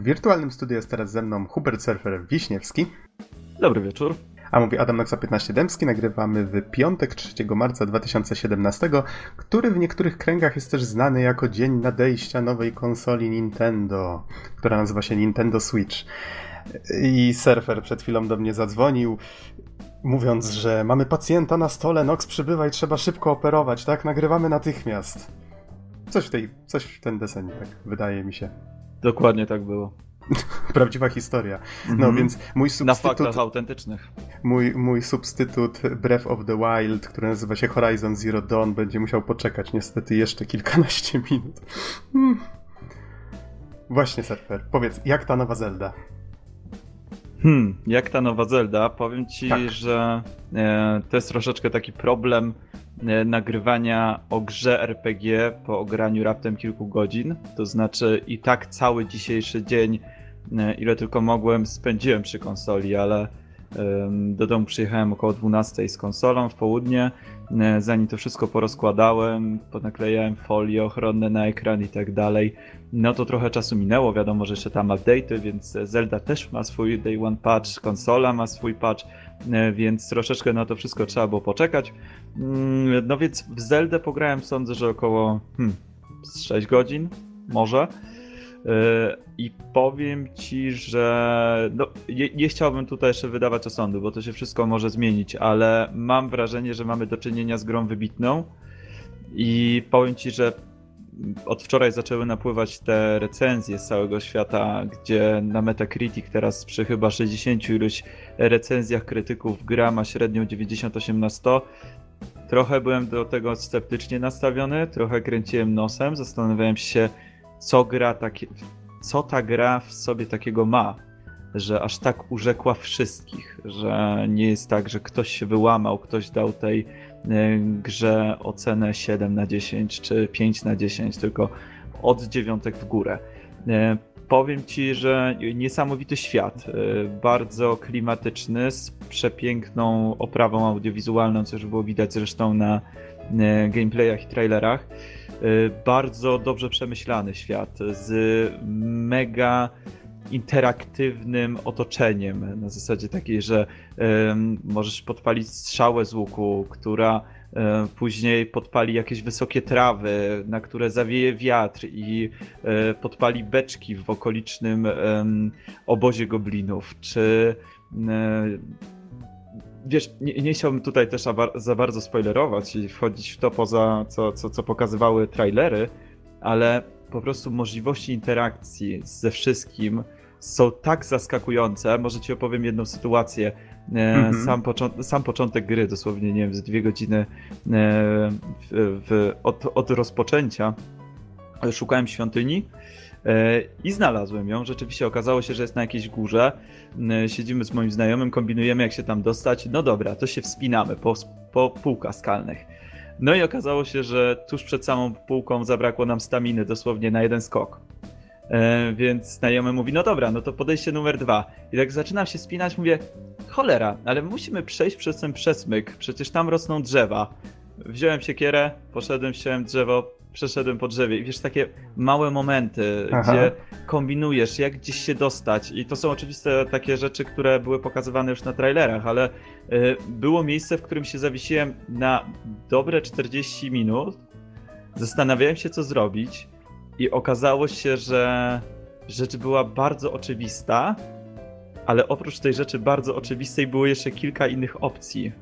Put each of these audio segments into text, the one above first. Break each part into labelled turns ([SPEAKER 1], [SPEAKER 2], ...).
[SPEAKER 1] W wirtualnym studiu jest teraz ze mną Hubert Surfer Wiśniewski.
[SPEAKER 2] Dobry wieczór.
[SPEAKER 1] A mówi Adam Noxa 15 Dębski. Nagrywamy w piątek 3 marca 2017, który w niektórych kręgach jest też znany jako dzień nadejścia nowej konsoli Nintendo, która nazywa się Nintendo Switch. I surfer przed chwilą do mnie zadzwonił, mówiąc, że mamy pacjenta na stole, Nox przybywa i trzeba szybko operować, tak? Nagrywamy natychmiast. Coś w tej, coś w ten deseń, tak wydaje mi się.
[SPEAKER 2] Dokładnie tak było.
[SPEAKER 1] Prawdziwa historia. No mm -hmm. więc mój substytut...
[SPEAKER 2] Na faktach autentycznych.
[SPEAKER 1] Mój, mój substytut Breath of the Wild, który nazywa się Horizon Zero Dawn, będzie musiał poczekać niestety jeszcze kilkanaście minut. Hmm. Właśnie, Surfer, powiedz, jak ta nowa Zelda?
[SPEAKER 2] Hmm, jak ta nowa Zelda? Powiem ci, tak. że e, to jest troszeczkę taki problem e, nagrywania o grze RPG po ograniu raptem kilku godzin. To znaczy i tak cały dzisiejszy dzień, e, ile tylko mogłem, spędziłem przy konsoli, ale do domu przyjechałem około 12 z konsolą w południe. Zanim to wszystko porozkładałem, ponaklejałem folie ochronne na ekran i tak dalej, no to trochę czasu minęło. Wiadomo, że jeszcze tam update'y, więc Zelda też ma swój day one patch, konsola ma swój patch, więc troszeczkę na to wszystko trzeba było poczekać. Mm, no więc w Zeldę pograłem sądzę, że około hmm, 6 godzin, może. I powiem ci, że no, nie, nie, chciałbym tutaj jeszcze wydawać osądu, bo to się wszystko może zmienić, ale mam wrażenie, że mamy do czynienia z grą wybitną. I powiem ci, że od wczoraj zaczęły napływać te recenzje z całego świata, gdzie na Metacritic teraz przy chyba 60 iluś recenzjach krytyków gra ma średnią 98 na 100. Trochę byłem do tego sceptycznie nastawiony, trochę kręciłem nosem, zastanawiałem się, co gra takie, co ta gra w sobie takiego ma, że aż tak urzekła wszystkich, że nie jest tak, że ktoś się wyłamał, ktoś dał tej e, grze ocenę 7 na 10 czy 5 na 10, tylko od dziewiątek w górę. E, powiem ci, że niesamowity świat, e, bardzo klimatyczny, z przepiękną oprawą audiowizualną, co już było widać zresztą na gameplayach i trailerach. Y, bardzo dobrze przemyślany świat z mega interaktywnym otoczeniem. Na zasadzie takiej, że możesz podpalić strzałę z łuku, która e, później podpali jakieś wysokie trawy, na które zawieje wiatr i e, podpali beczki w okolicznym obozie goblinów, czy e, wiesz, nie, nie, chciałbym tutaj też za bardzo spoilerować i wchodzić w to poza co, co, co pokazywały trailery, ale po prostu możliwości interakcji ze wszystkim są tak zaskakujące. Może ci opowiem jedną sytuację. Mm -hmm. sam, począ sam, początek gry, dosłownie, nie wiem, z dwie godziny e, w, w, od, od rozpoczęcia szukałem świątyni E, I znalazłem ją. Rzeczywiście okazało się, że jest na jakiejś górze. E, siedzimy z moim znajomym, kombinujemy jak się tam dostać. No dobra, to się wspinamy po, po półkach skalnych. No i okazało się, że tuż przed samą półką zabrakło nam staminy dosłownie na jeden skok. E, więc znajomy mówi, no dobra, no to podejście numer dwa. I tak zaczynam się spinać, mówię, cholera, ale musimy przejść przez ten przesmyk, przecież tam rosną drzewa. Wziąłem siekierę, poszedłem, wziąłem drzewo, przeszedłem po drzewie. I wiesz, takie małe momenty, Aha. gdzie kombinujesz, jak gdzieś się dostać. I to są oczywiste takie rzeczy, które były pokazywane już na trailerach, ale y, było miejsce, w którym się zawiesiłem na dobre 40 minut, zastanawiałem się, co zrobić. I okazało się, że rzecz była bardzo oczywista, ale oprócz tej rzeczy bardzo oczywistej było jeszcze kilka innych opcji,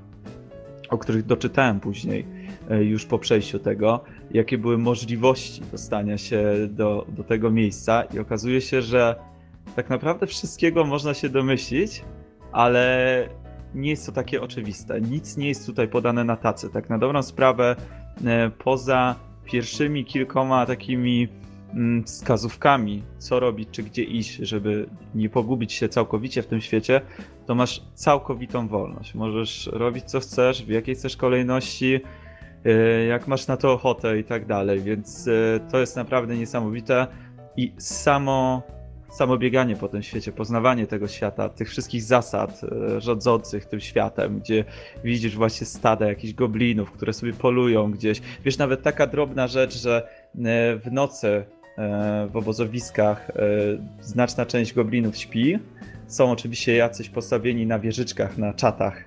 [SPEAKER 2] o których doczytałem później y, już po przejściu tego jakie były możliwości dostania się do, do tego miejsca, i okazuje się, że tak naprawdę wszystkiego można się domyślić, ale nie jest to takie oczywiste. Nic nie jest tutaj podane na tacy. Tak na dobrą sprawę, e, poza pierwszymi kilkoma takimi mm, wskazówkami, co robić, czy gdzie iść, żeby nie pogubić się całkowicie w tym świecie, to masz całkowitą wolność. Możesz robić co chcesz, w jakiej chcesz kolejności, jak masz na to ochotę i tak dalej, więc e, to jest naprawdę niesamowite i samo, samo bieganie po tym świecie, poznawanie tego świata, tych wszystkich zasad e, rządzących tym światem, gdzie widzisz właśnie stada jakichś goblinów, które sobie polują gdzieś. Wiesz, nawet taka drobna rzecz, że w nocy w obozowiskach znaczna część goblinów śpi. Są oczywiście jacyś postawieni na wieżyczkach, na czatach,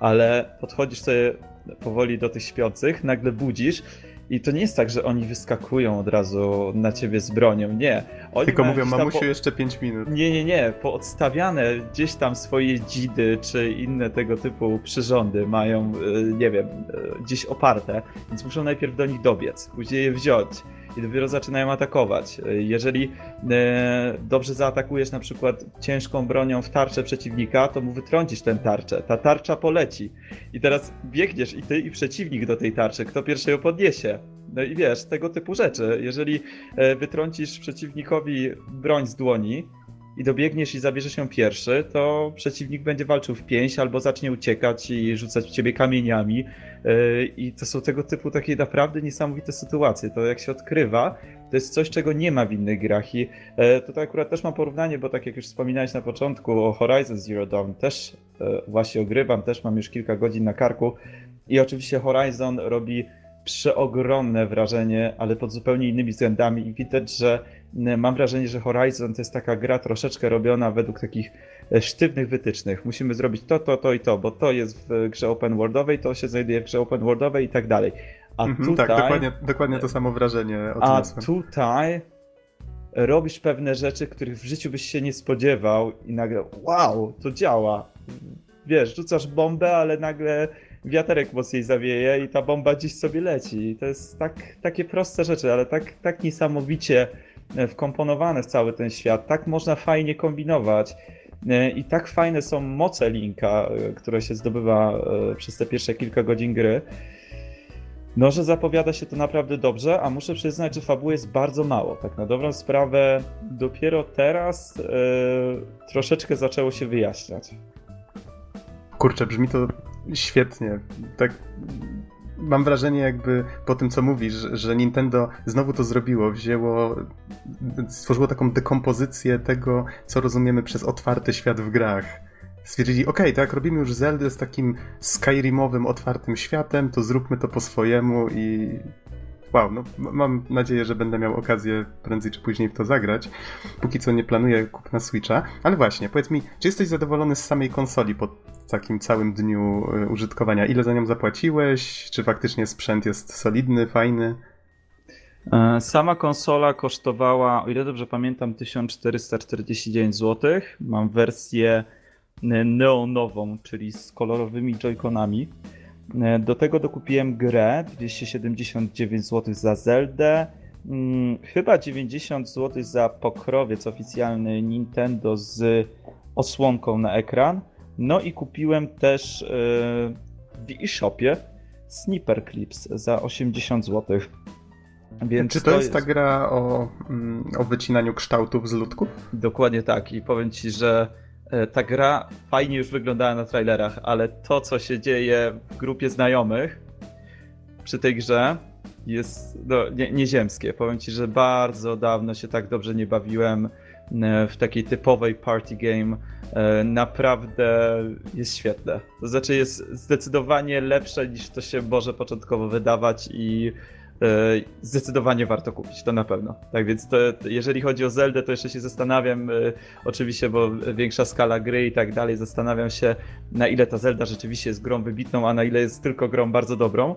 [SPEAKER 2] ale podchodzisz sobie powoli do tych śpiących, nagle budzisz i to nie jest tak, że oni wyskakują od razu na ciebie z bronią, nie. Oni
[SPEAKER 1] Tylko mówią, mamusiu, po... jeszcze 5 minut.
[SPEAKER 2] Nie, nie, nie. Poodstawiane gdzieś tam swoje dzidy, czy inne tego typu przyrządy mają, e, nie wiem, e, gdzieś oparte, więc muszą najpierw do nich dobiec, później je wziąć i dopiero zaczynają atakować. Jeżeli e, dobrze zaatakujesz na przykład ciężką bronią w tarczę przeciwnika, to mu wytrącisz tę tarczę. Ta tarcza poleci. I teraz biegniesz i ty i przeciwnik do tej tarczy. Kto pierwszy ją podniesie? No i wiesz, tego typu rzeczy. Jeżeli e, wytrącisz przeciwnikowi broń z dłoni, i dobiegniesz i zabierzesz ją pierwszy, to przeciwnik będzie walczył w pięść albo zacznie uciekać i rzucać w ciebie kamieniami. Yy, I to są tego typu takie naprawdę niesamowite sytuacje. To jak się odkrywa, to jest coś, czego nie ma w innych grach. I yy, tutaj akurat też mam porównanie, bo tak jak już wspominałeś na początku o Horizon Zero Dawn, też yy, właśnie ogrywam, też mam już kilka godzin na karku. I oczywiście Horizon robi przeogromne wrażenie, ale pod zupełnie innymi względami i widać, że mam wrażenie, że Horizon to jest taka gra troszeczkę robiona według takich e, sztywnych wytycznych. Musimy zrobić to, to, to i to, bo to jest w grze open worldowej, to się znajduje w grze open worldowej i tak dalej.
[SPEAKER 1] A mhm, tutaj... Tak, dokładnie, dokładnie to samo wrażenie
[SPEAKER 2] A tutaj robisz pewne rzeczy, których w życiu byś się nie spodziewał i nagle wow, to działa. Wiesz, rzucasz bombę, ale nagle wiaterek mocniej zawieje i ta bomba gdzieś sobie leci. I to jest tak, takie proste rzeczy, ale tak, tak niesamowicie wkomponowane w cały ten świat. Tak można fajnie kombinować. E, I tak fajne są moce Linka, e, które się zdobywa przez te pierwsze kilka godzin gry. No, że zapowiada się to naprawdę dobrze, a muszę przyznać, że fabuły jest bardzo mało. Tak na dobrą sprawę, dopiero teraz yy, troszeczkę zaczęło się wyjaśniać.
[SPEAKER 1] Kurczę, brzmi to świetnie. Tak mam wrażenie, jakby po tym, co mówisz, że Nintendo znowu to zrobiło, wzięło, stworzyło taką dekompozycję tego, co rozumiemy przez otwarty świat w grach. Stwierdzili, ok, tak, robimy już Zeldę z takim Skyrimowym, otwartym światem, to zróbmy to po swojemu i wow, no mam nadzieję, że będę miał okazję prędzej czy później w to zagrać. Póki co nie planuję kupna Switcha, ale właśnie, powiedz mi, czy jesteś zadowolony z samej konsoli po takim całym dniu y, użytkowania? Ile za nią zapłaciłeś? Czy faktycznie sprzęt jest solidny, fajny?
[SPEAKER 2] E, sama konsola kosztowała, o ile dobrze pamiętam, 1449 zł. Mam wersję neonową, czyli z kolorowymi joyconami. E, do tego dokupiłem grę 279 zł za Zeldę, hmm, chyba 90 zł za pokrowiec oficjalny Nintendo z osłonką na ekran. No i kupiłem też yy, w e-shopie Sniper Clips za 80 zł.
[SPEAKER 1] Więc Czy to, to jest, jest ta gra o, mm, o wycinaniu kształtów z ludków?
[SPEAKER 2] Dokładnie tak i powiem ci, że E, ta gra fajnie już wyglądała na trailerach, ale to, co się dzieje w grupie znajomych przy tej grze jest no, nie, nieziemskie. Powiem ci, że bardzo dawno się tak dobrze nie bawiłem e, w takiej typowej party game. E, naprawdę jest świetne. To znaczy jest zdecydowanie lepsze niż to się może początkowo wydawać i E, zdecydowanie warto kupić, to na pewno. Tak więc to, jeżeli chodzi o Zeldę, to jeszcze się zastanawiam, e, oczywiście, bo większa skala gry i tak dalej, zastanawiam się, na ile ta Zelda rzeczywiście jest grą wybitną, a na ile jest tylko grą bardzo dobrą.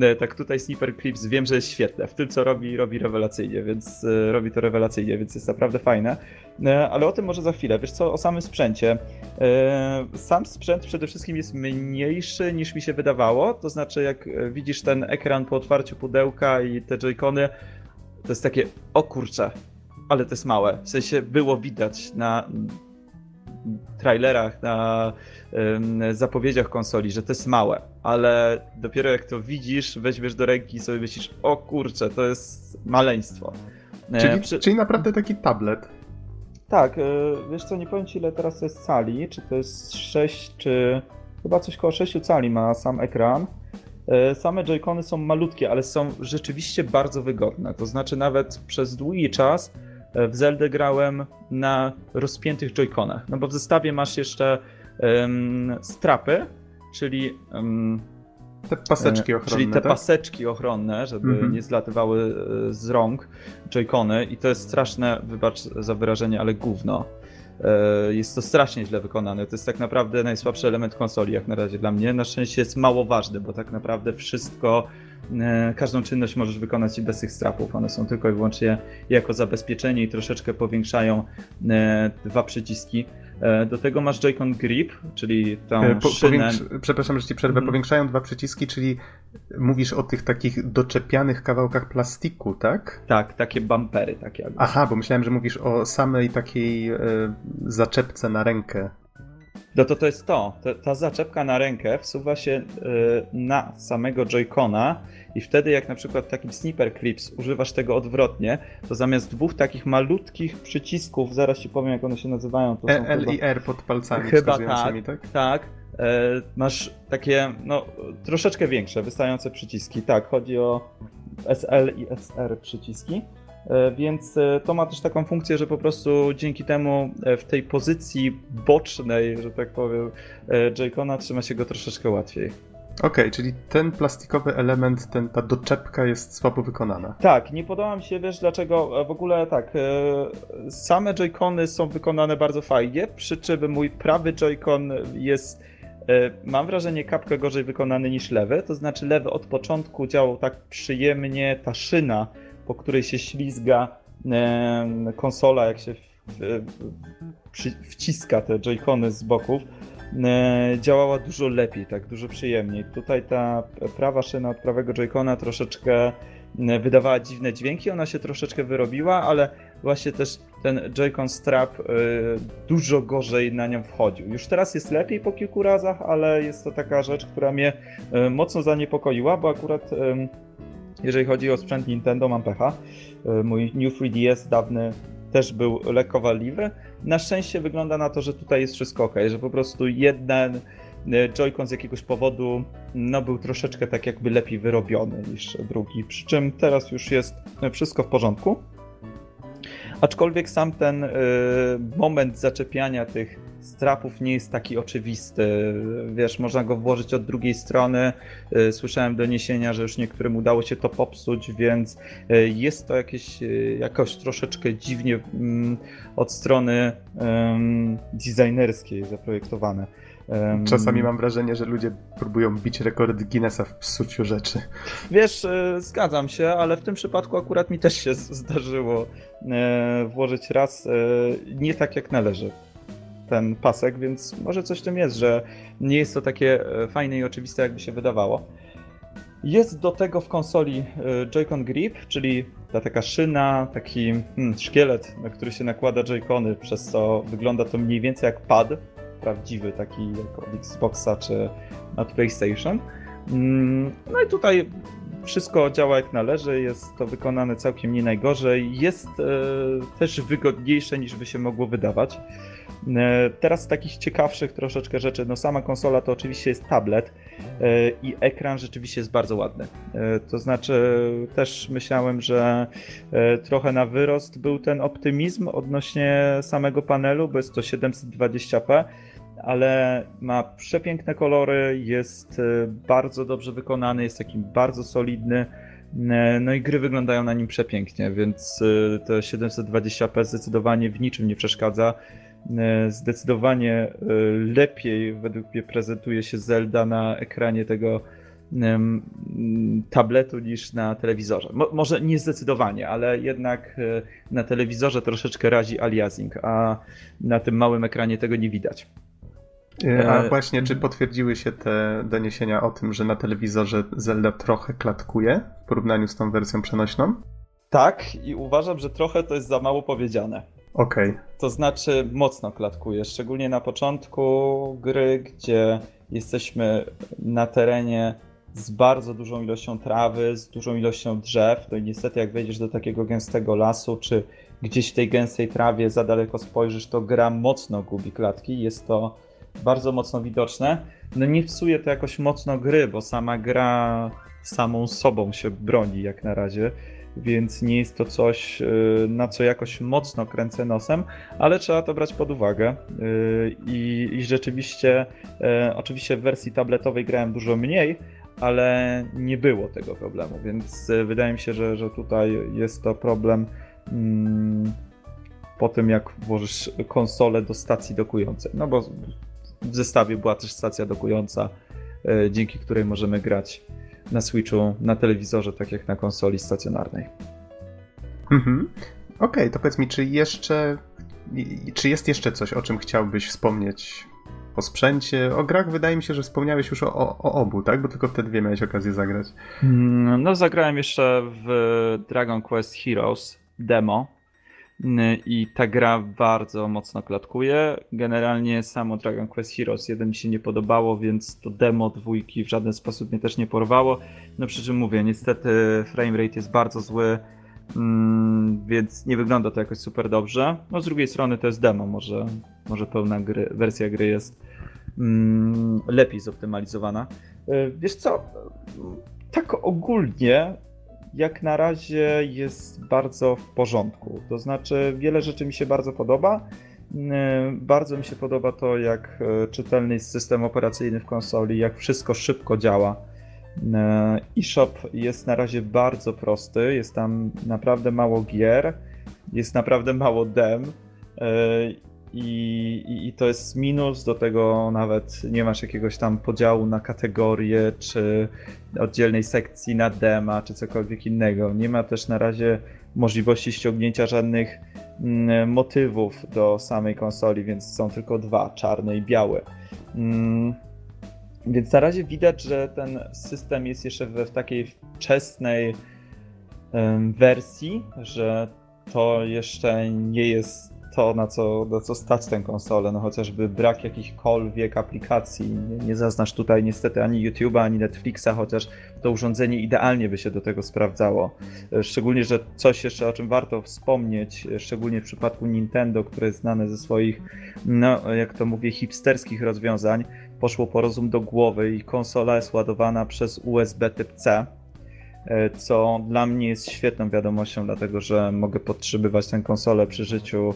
[SPEAKER 2] E, tak tutaj Sniper Clips wiem, że jest świetne. W tym co robi, robi rewelacyjnie, więc robi to rewelacyjnie, więc jest naprawdę fajne. Ale o tym może za chwilę. Wiesz co, o samym sprzęcie. Sam sprzęt przede wszystkim jest mniejszy niż mi się wydawało, to znaczy jak widzisz ten ekran po otwarciu pudełka i te joycony, to jest takie, o kurcze, ale to jest małe. W sensie było widać na trailerach, na zapowiedziach konsoli, że to jest małe, ale dopiero jak to widzisz, weźmiesz do ręki i sobie myślisz, o kurczę, to jest maleństwo.
[SPEAKER 1] E, czyli, Przy... czyli naprawdę taki tablet.
[SPEAKER 2] Tak, e, wiesz co, nie powiem ci ile teraz jest cali, czy to jest 6, czy chyba coś koło 6 cali ma sam ekran. E, same joycony są malutkie, ale są rzeczywiście bardzo wygodne. To znaczy nawet przez długi czas w Zeldę grałem na rozpiętych joyconach. No bo w zestawie masz jeszcze um, strapy, czyli um,
[SPEAKER 1] Te paseczki ochronne.
[SPEAKER 2] Czyli te
[SPEAKER 1] tak?
[SPEAKER 2] paseczki ochronne, żeby mhm. nie zlatywały z rąk joycony i to jest straszne, wybacz za wyrażenie, ale gówno. Jest to strasznie źle wykonane. To jest tak naprawdę najsłabszy element konsoli, jak na razie dla mnie. Na szczęście jest mało ważny, bo tak naprawdę wszystko E, każdą czynność możesz wykonać bez tych strapów. One są tylko i wyłącznie jako zabezpieczenie i troszeczkę powiększają e, dwa przyciski. E, do tego masz Joy-Con Grip, czyli tą po, szynę...
[SPEAKER 1] Przepraszam, że ci przerwę. Hmm. Powiększają dwa przyciski, czyli mówisz o tych takich doczepianych kawałkach plastiku, tak?
[SPEAKER 2] Tak, takie bumpery. Takie jakby.
[SPEAKER 1] Aha, bo myślałem, że mówisz o samej takiej e, zaczepce na rękę.
[SPEAKER 2] No to to jest to. Ta, ta zaczepka na rękę wsuwa się na samego Joy-Cona i wtedy jak na przykład takim Sniper Clips używasz tego odwrotnie, to zamiast dwóch takich malutkich przycisków, zaraz ci powiem jak one się nazywają. To
[SPEAKER 1] e, L i R pod palcami
[SPEAKER 2] chyba tak, tak? Tak. E, masz takie, no, troszeczkę większe, wystające przyciski. Tak, chodzi o SL i SR przyciski. E, więc e, to ma też taką funkcję, że po prostu dzięki temu w tej pozycji bocznej, że tak powiem, J-Cona trzyma się go troszeczkę łatwiej.
[SPEAKER 1] Okej, okay, czyli ten plastikowy element, ten, ta doczepka jest słabo wykonana.
[SPEAKER 2] Tak, nie podoba mi się, wiesz dlaczego, w ogóle tak, same Joy-Cony są wykonane bardzo fajnie, przy czym mój prawy Joy-Con jest, mam wrażenie, kapkę gorzej wykonany niż lewy, to znaczy lewy od początku działał tak przyjemnie, ta szyna po której się ślizga konsola, jak się wciska te joycony z boków, działała dużo lepiej, tak dużo przyjemniej. Tutaj ta prawa szyna od prawego joycona troszeczkę wydawała dziwne dźwięki, ona się troszeczkę wyrobiła, ale właśnie też ten Joy-Con strap y, dużo gorzej na nią wchodził. Już teraz jest lepiej po kilku razach, ale jest to taka rzecz, która mnie mocno zaniepokoiła, bo akurat jeżeli chodzi o sprzęt Nintendo, mam pecha. E, mój New 3DS dawny też był lekko wadliwy. Na szczęście wygląda na to, że tutaj jest wszystko ok, że po prostu jeden e, Joy-Con z jakiegoś powodu no, był troszeczkę tak jakby lepiej wyrobiony niż drugi, przy czym teraz już jest wszystko w porządku. Aczkolwiek sam ten y, moment zaczepiania tych strapów nie jest taki oczywisty. Wiesz, można go włożyć od drugiej strony. Y, słyszałem doniesienia, że już niektórym udało się to popsuć, więc y, jest to jakieś y, jakoś troszeczkę dziwnie mm, od strony designerskiej zaprojektowane.
[SPEAKER 1] Czasami mam wrażenie, że ludzie próbują bić rekord Guinnessa w psuciu rzeczy.
[SPEAKER 2] Wiesz, zgadzam się, ale w tym przypadku akurat mi też się zdarzyło włożyć raz nie tak jak należy ten pasek, więc może coś w tym jest, że nie jest to takie e, fajne i oczywiste, jakby się wydawało. Jest do tego w konsoli e, Joy-Con Grip, czyli ta taka szyna, taki hmm, szkielet, na który się nakłada Joy-Cony, przez co wygląda to mniej więcej jak pad, prawdziwy, taki jak od Xboxa czy od PlayStation. Mm, no i tutaj wszystko działa jak należy, jest to wykonane całkiem nie najgorzej, jest e, też wygodniejsze niż by się mogło wydawać. E, teraz z takich ciekawszych troszeczkę rzeczy, no sama konsola to oczywiście jest tablet e, i ekran rzeczywiście jest bardzo ładny. E, to znaczy też myślałem, że trochę na wyrost był ten optymizm odnośnie samego panelu, bo jest to 720p, ale ma przepiękne kolory, jest bardzo dobrze wykonany, jest taki bardzo solidny. No i gry wyglądają na nim przepięknie, więc to 720p zdecydowanie w niczym nie przeszkadza. E, zdecydowanie e, lepiej według mnie prezentuje się Zelda na ekranie tego tabletu niż na telewizorze. Mo może nie zdecydowanie, ale jednak e, na telewizorze troszeczkę razi aliasing, a na tym małym ekranie tego nie widać.
[SPEAKER 1] A właśnie, czy potwierdziły się te doniesienia o tym, że na telewizorze Zelda trochę klatkuje w porównaniu z tą wersją przenośną?
[SPEAKER 2] Tak, i uważam, że trochę to jest za mało powiedziane.
[SPEAKER 1] Okej. Okay.
[SPEAKER 2] To znaczy mocno klatkuje, szczególnie na początku gry, gdzie jesteśmy na terenie z bardzo dużą ilością trawy, z dużą ilością drzew. To niestety jak wejdziesz do takiego gęstego lasu, czy gdzieś w tej gęstej trawie za daleko spojrzysz, to gra mocno gubi klatki. Jest to bardzo mocno widoczne. No nie psuje to jakoś mocno gry, bo sama gra samą sobą się broni jak na razie więc nie jest to coś, y, na co jakoś mocno kręcę nosem, ale trzeba to brać pod uwagę. Y, I, i rzeczywiście, y, oczywiście w wersji tabletowej grałem dużo mniej, ale nie było tego problemu, więc wydaje mi się, że, że tutaj jest to problem mm, po tym, jak włożysz konsolę do stacji dokującej. No bo w zestawie była też stacja dokująca, dzięki której możemy grać na Switchu, na telewizorze, tak jak na konsoli stacjonarnej.
[SPEAKER 1] Mhm. Okej, okay, to powiedz mi, czy jeszcze. Czy jest jeszcze coś, o czym chciałbyś wspomnieć o sprzęcie? O grach wydaje mi się, że wspomniałeś już o, o, o obu, tak? Bo tylko wtedy dwie miałeś okazję zagrać.
[SPEAKER 2] Mm, no, zagrałem jeszcze w Dragon Quest Heroes demo i ta gra bardzo mocno klatkuje. Generalnie samo Dragon Quest Heroes 1 mi się nie podobało, więc to demo dwójki w żaden sposób mnie też nie porwało. No przy czym mówię, niestety framerate jest bardzo zły, mm, więc nie wygląda to jakoś super dobrze. No z drugiej strony to jest demo, może, może pełna gry, wersja gry jest mm, lepiej zoptymalizowana. E, wiesz co, tak ogólnie jak na razie jest bardzo w porządku. To znaczy, wiele rzeczy mi się bardzo podoba. Mm, bardzo mi się podoba to, jak e, czytelny jest system operacyjny w konsoli, jak wszystko szybko działa. Mm, eShop jest na razie bardzo prosty, jest tam naprawdę mało gier, jest naprawdę mało dem e, i, i, I, to jest minus, do tego nawet nie masz jakiegoś tam podziału na kategorie, czy oddzielnej sekcji na dema, czy cokolwiek innego. Nie ma też na razie możliwości ściągnięcia żadnych mm, motywów do samej konsoli, więc są tylko dwa, czarne i białe. Mm, więc na razie widać, że ten system jest jeszcze w, w takiej wczesnej wersji, że to jeszcze nie jest to, na co, na co stać tę konsolę, no chociażby brak jakichkolwiek aplikacji. Nie, nie zaznasz tutaj niestety ani YouTube'a, ani Netflixa, chociaż to urządzenie idealnie by się do tego sprawdzało. Szczególnie, że coś jeszcze, o czym warto wspomnieć, szczególnie w przypadku Nintendo, które jest znane ze swoich, no jak to mówię, hipsterskich rozwiązań, poszło po rozum do głowy i konsola jest ładowana przez USB typ C E, co dla mnie jest świetną wiadomością, dlatego że mogę podtrzymywać tę konsolę przy życiu,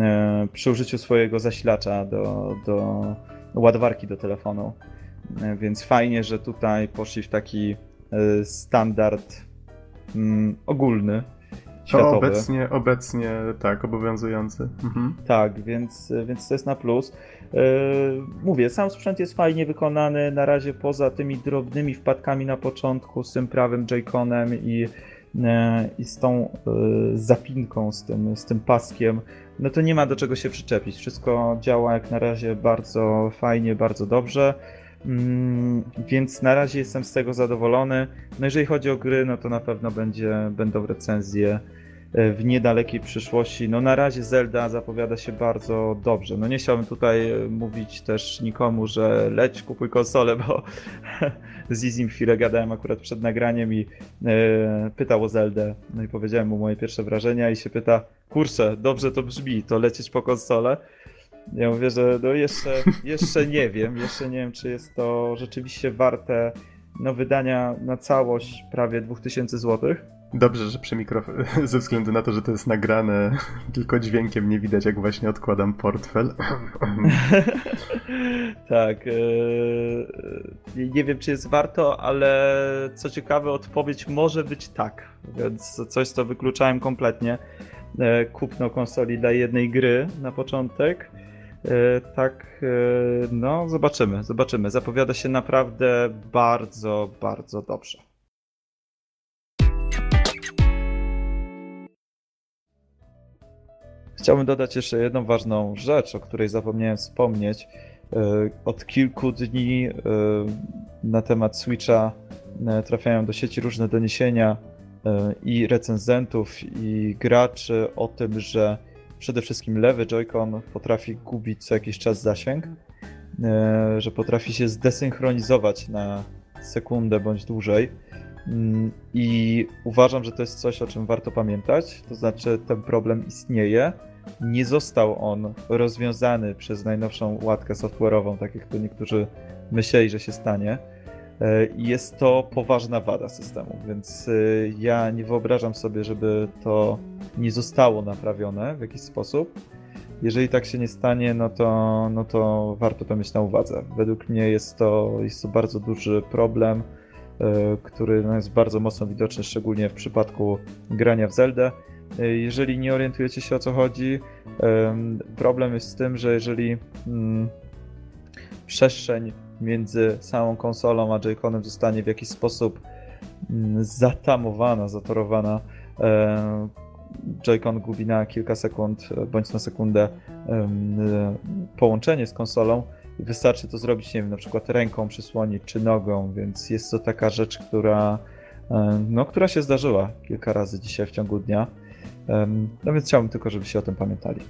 [SPEAKER 2] e, przy użyciu swojego zasilacza do, do ładowarki do telefonu. E, więc fajnie, że tutaj poszli w taki standard ogólny, światowy.
[SPEAKER 1] obecnie, obecnie tak, obowiązujący. Mhm.
[SPEAKER 2] Tak, więc, więc to jest na plus. Yy, mówię, sam sprzęt jest fajnie wykonany, na razie poza tymi drobnymi wpadkami na początku z tym prawym J-Conem i, yy, i z tą yy, zapinką, z tym, z tym paskiem, no to nie ma do czego się przyczepić. Wszystko działa jak na razie bardzo fajnie, bardzo dobrze. Mm, więc na razie jestem z tego zadowolony. No jeżeli chodzi o gry, no to na pewno będzie, będą recenzje E, w niedalekiej przyszłości. No na razie Zelda zapowiada się bardzo dobrze. No nie chciałbym tutaj e, mówić też nikomu, że leć, kupuj konsolę, bo z Izim chwilę gadałem akurat przed nagraniem i e, pytał o Zeldę. No i powiedziałem mu moje pierwsze wrażenia i się pyta, kurczę, dobrze to brzmi, to lecieć po konsolę. Ja mówię, że no jeszcze, jeszcze nie wiem, jeszcze nie wiem, czy jest to rzeczywiście warte no, wydania na całość prawie 2000 złotych.
[SPEAKER 1] Dobrze, że przy mikrofonie, ze względu na to, że to jest nagrane tylko dźwiękiem, nie widać jak właśnie odkładam portfel.
[SPEAKER 2] tak. Yy, nie wiem, czy jest warto, ale co ciekawe, odpowiedź może być tak, więc coś, co wykluczałem kompletnie. Yy, kupno konsoli dla jednej gry na początek. Yy, tak, no, zobaczymy, zobaczymy. Zapowiada się naprawdę bardzo, bardzo dobrze. Chciałbym dodać jeszcze jedną ważną rzecz, o której zapomniałem wspomnieć. E, od kilku dni e, na temat Switcha e, trafiają do sieci różne doniesienia i recenzentów, i graczy o tym, że przede wszystkim lewy Joy-Con potrafi gubić co jakiś czas zasięg, że potrafi się zdesynchronizować na sekundę bądź dłużej. Mm, I uważam, że to jest coś, o czym warto pamiętać. To znaczy, ten problem istnieje nie został on rozwiązany przez najnowszą łatkę software'ową, tak jak to niektórzy myśleli, że się stanie. E, jest to poważna wada systemu, więc e, ja nie wyobrażam sobie, żeby to nie zostało naprawione w jakiś sposób. Jeżeli tak się nie stanie, no to, no to warto to mieć na uwadze. Według mnie jest to, jest to bardzo duży problem który no, jest bardzo mocno widoczny, szczególnie w przypadku grania w Zeldę. Jeżeli nie orientujecie się o co chodzi, problem jest z tym, że jeżeli mm, przestrzeń między samą konsolą a Joy-Conem zostanie w jakiś sposób mm, zatamowana, zatorowana, Joy-Con gubi na kilka sekund bądź na sekundę połączenie z konsolą i wystarczy to zrobić, nie wiem, na przykład ręką przysłonić czy nogą, więc jest to taka rzecz, która, no, która się zdarzyła kilka razy dzisiaj w ciągu dnia. No więc chciałbym tylko, żebyście o tym pamiętali.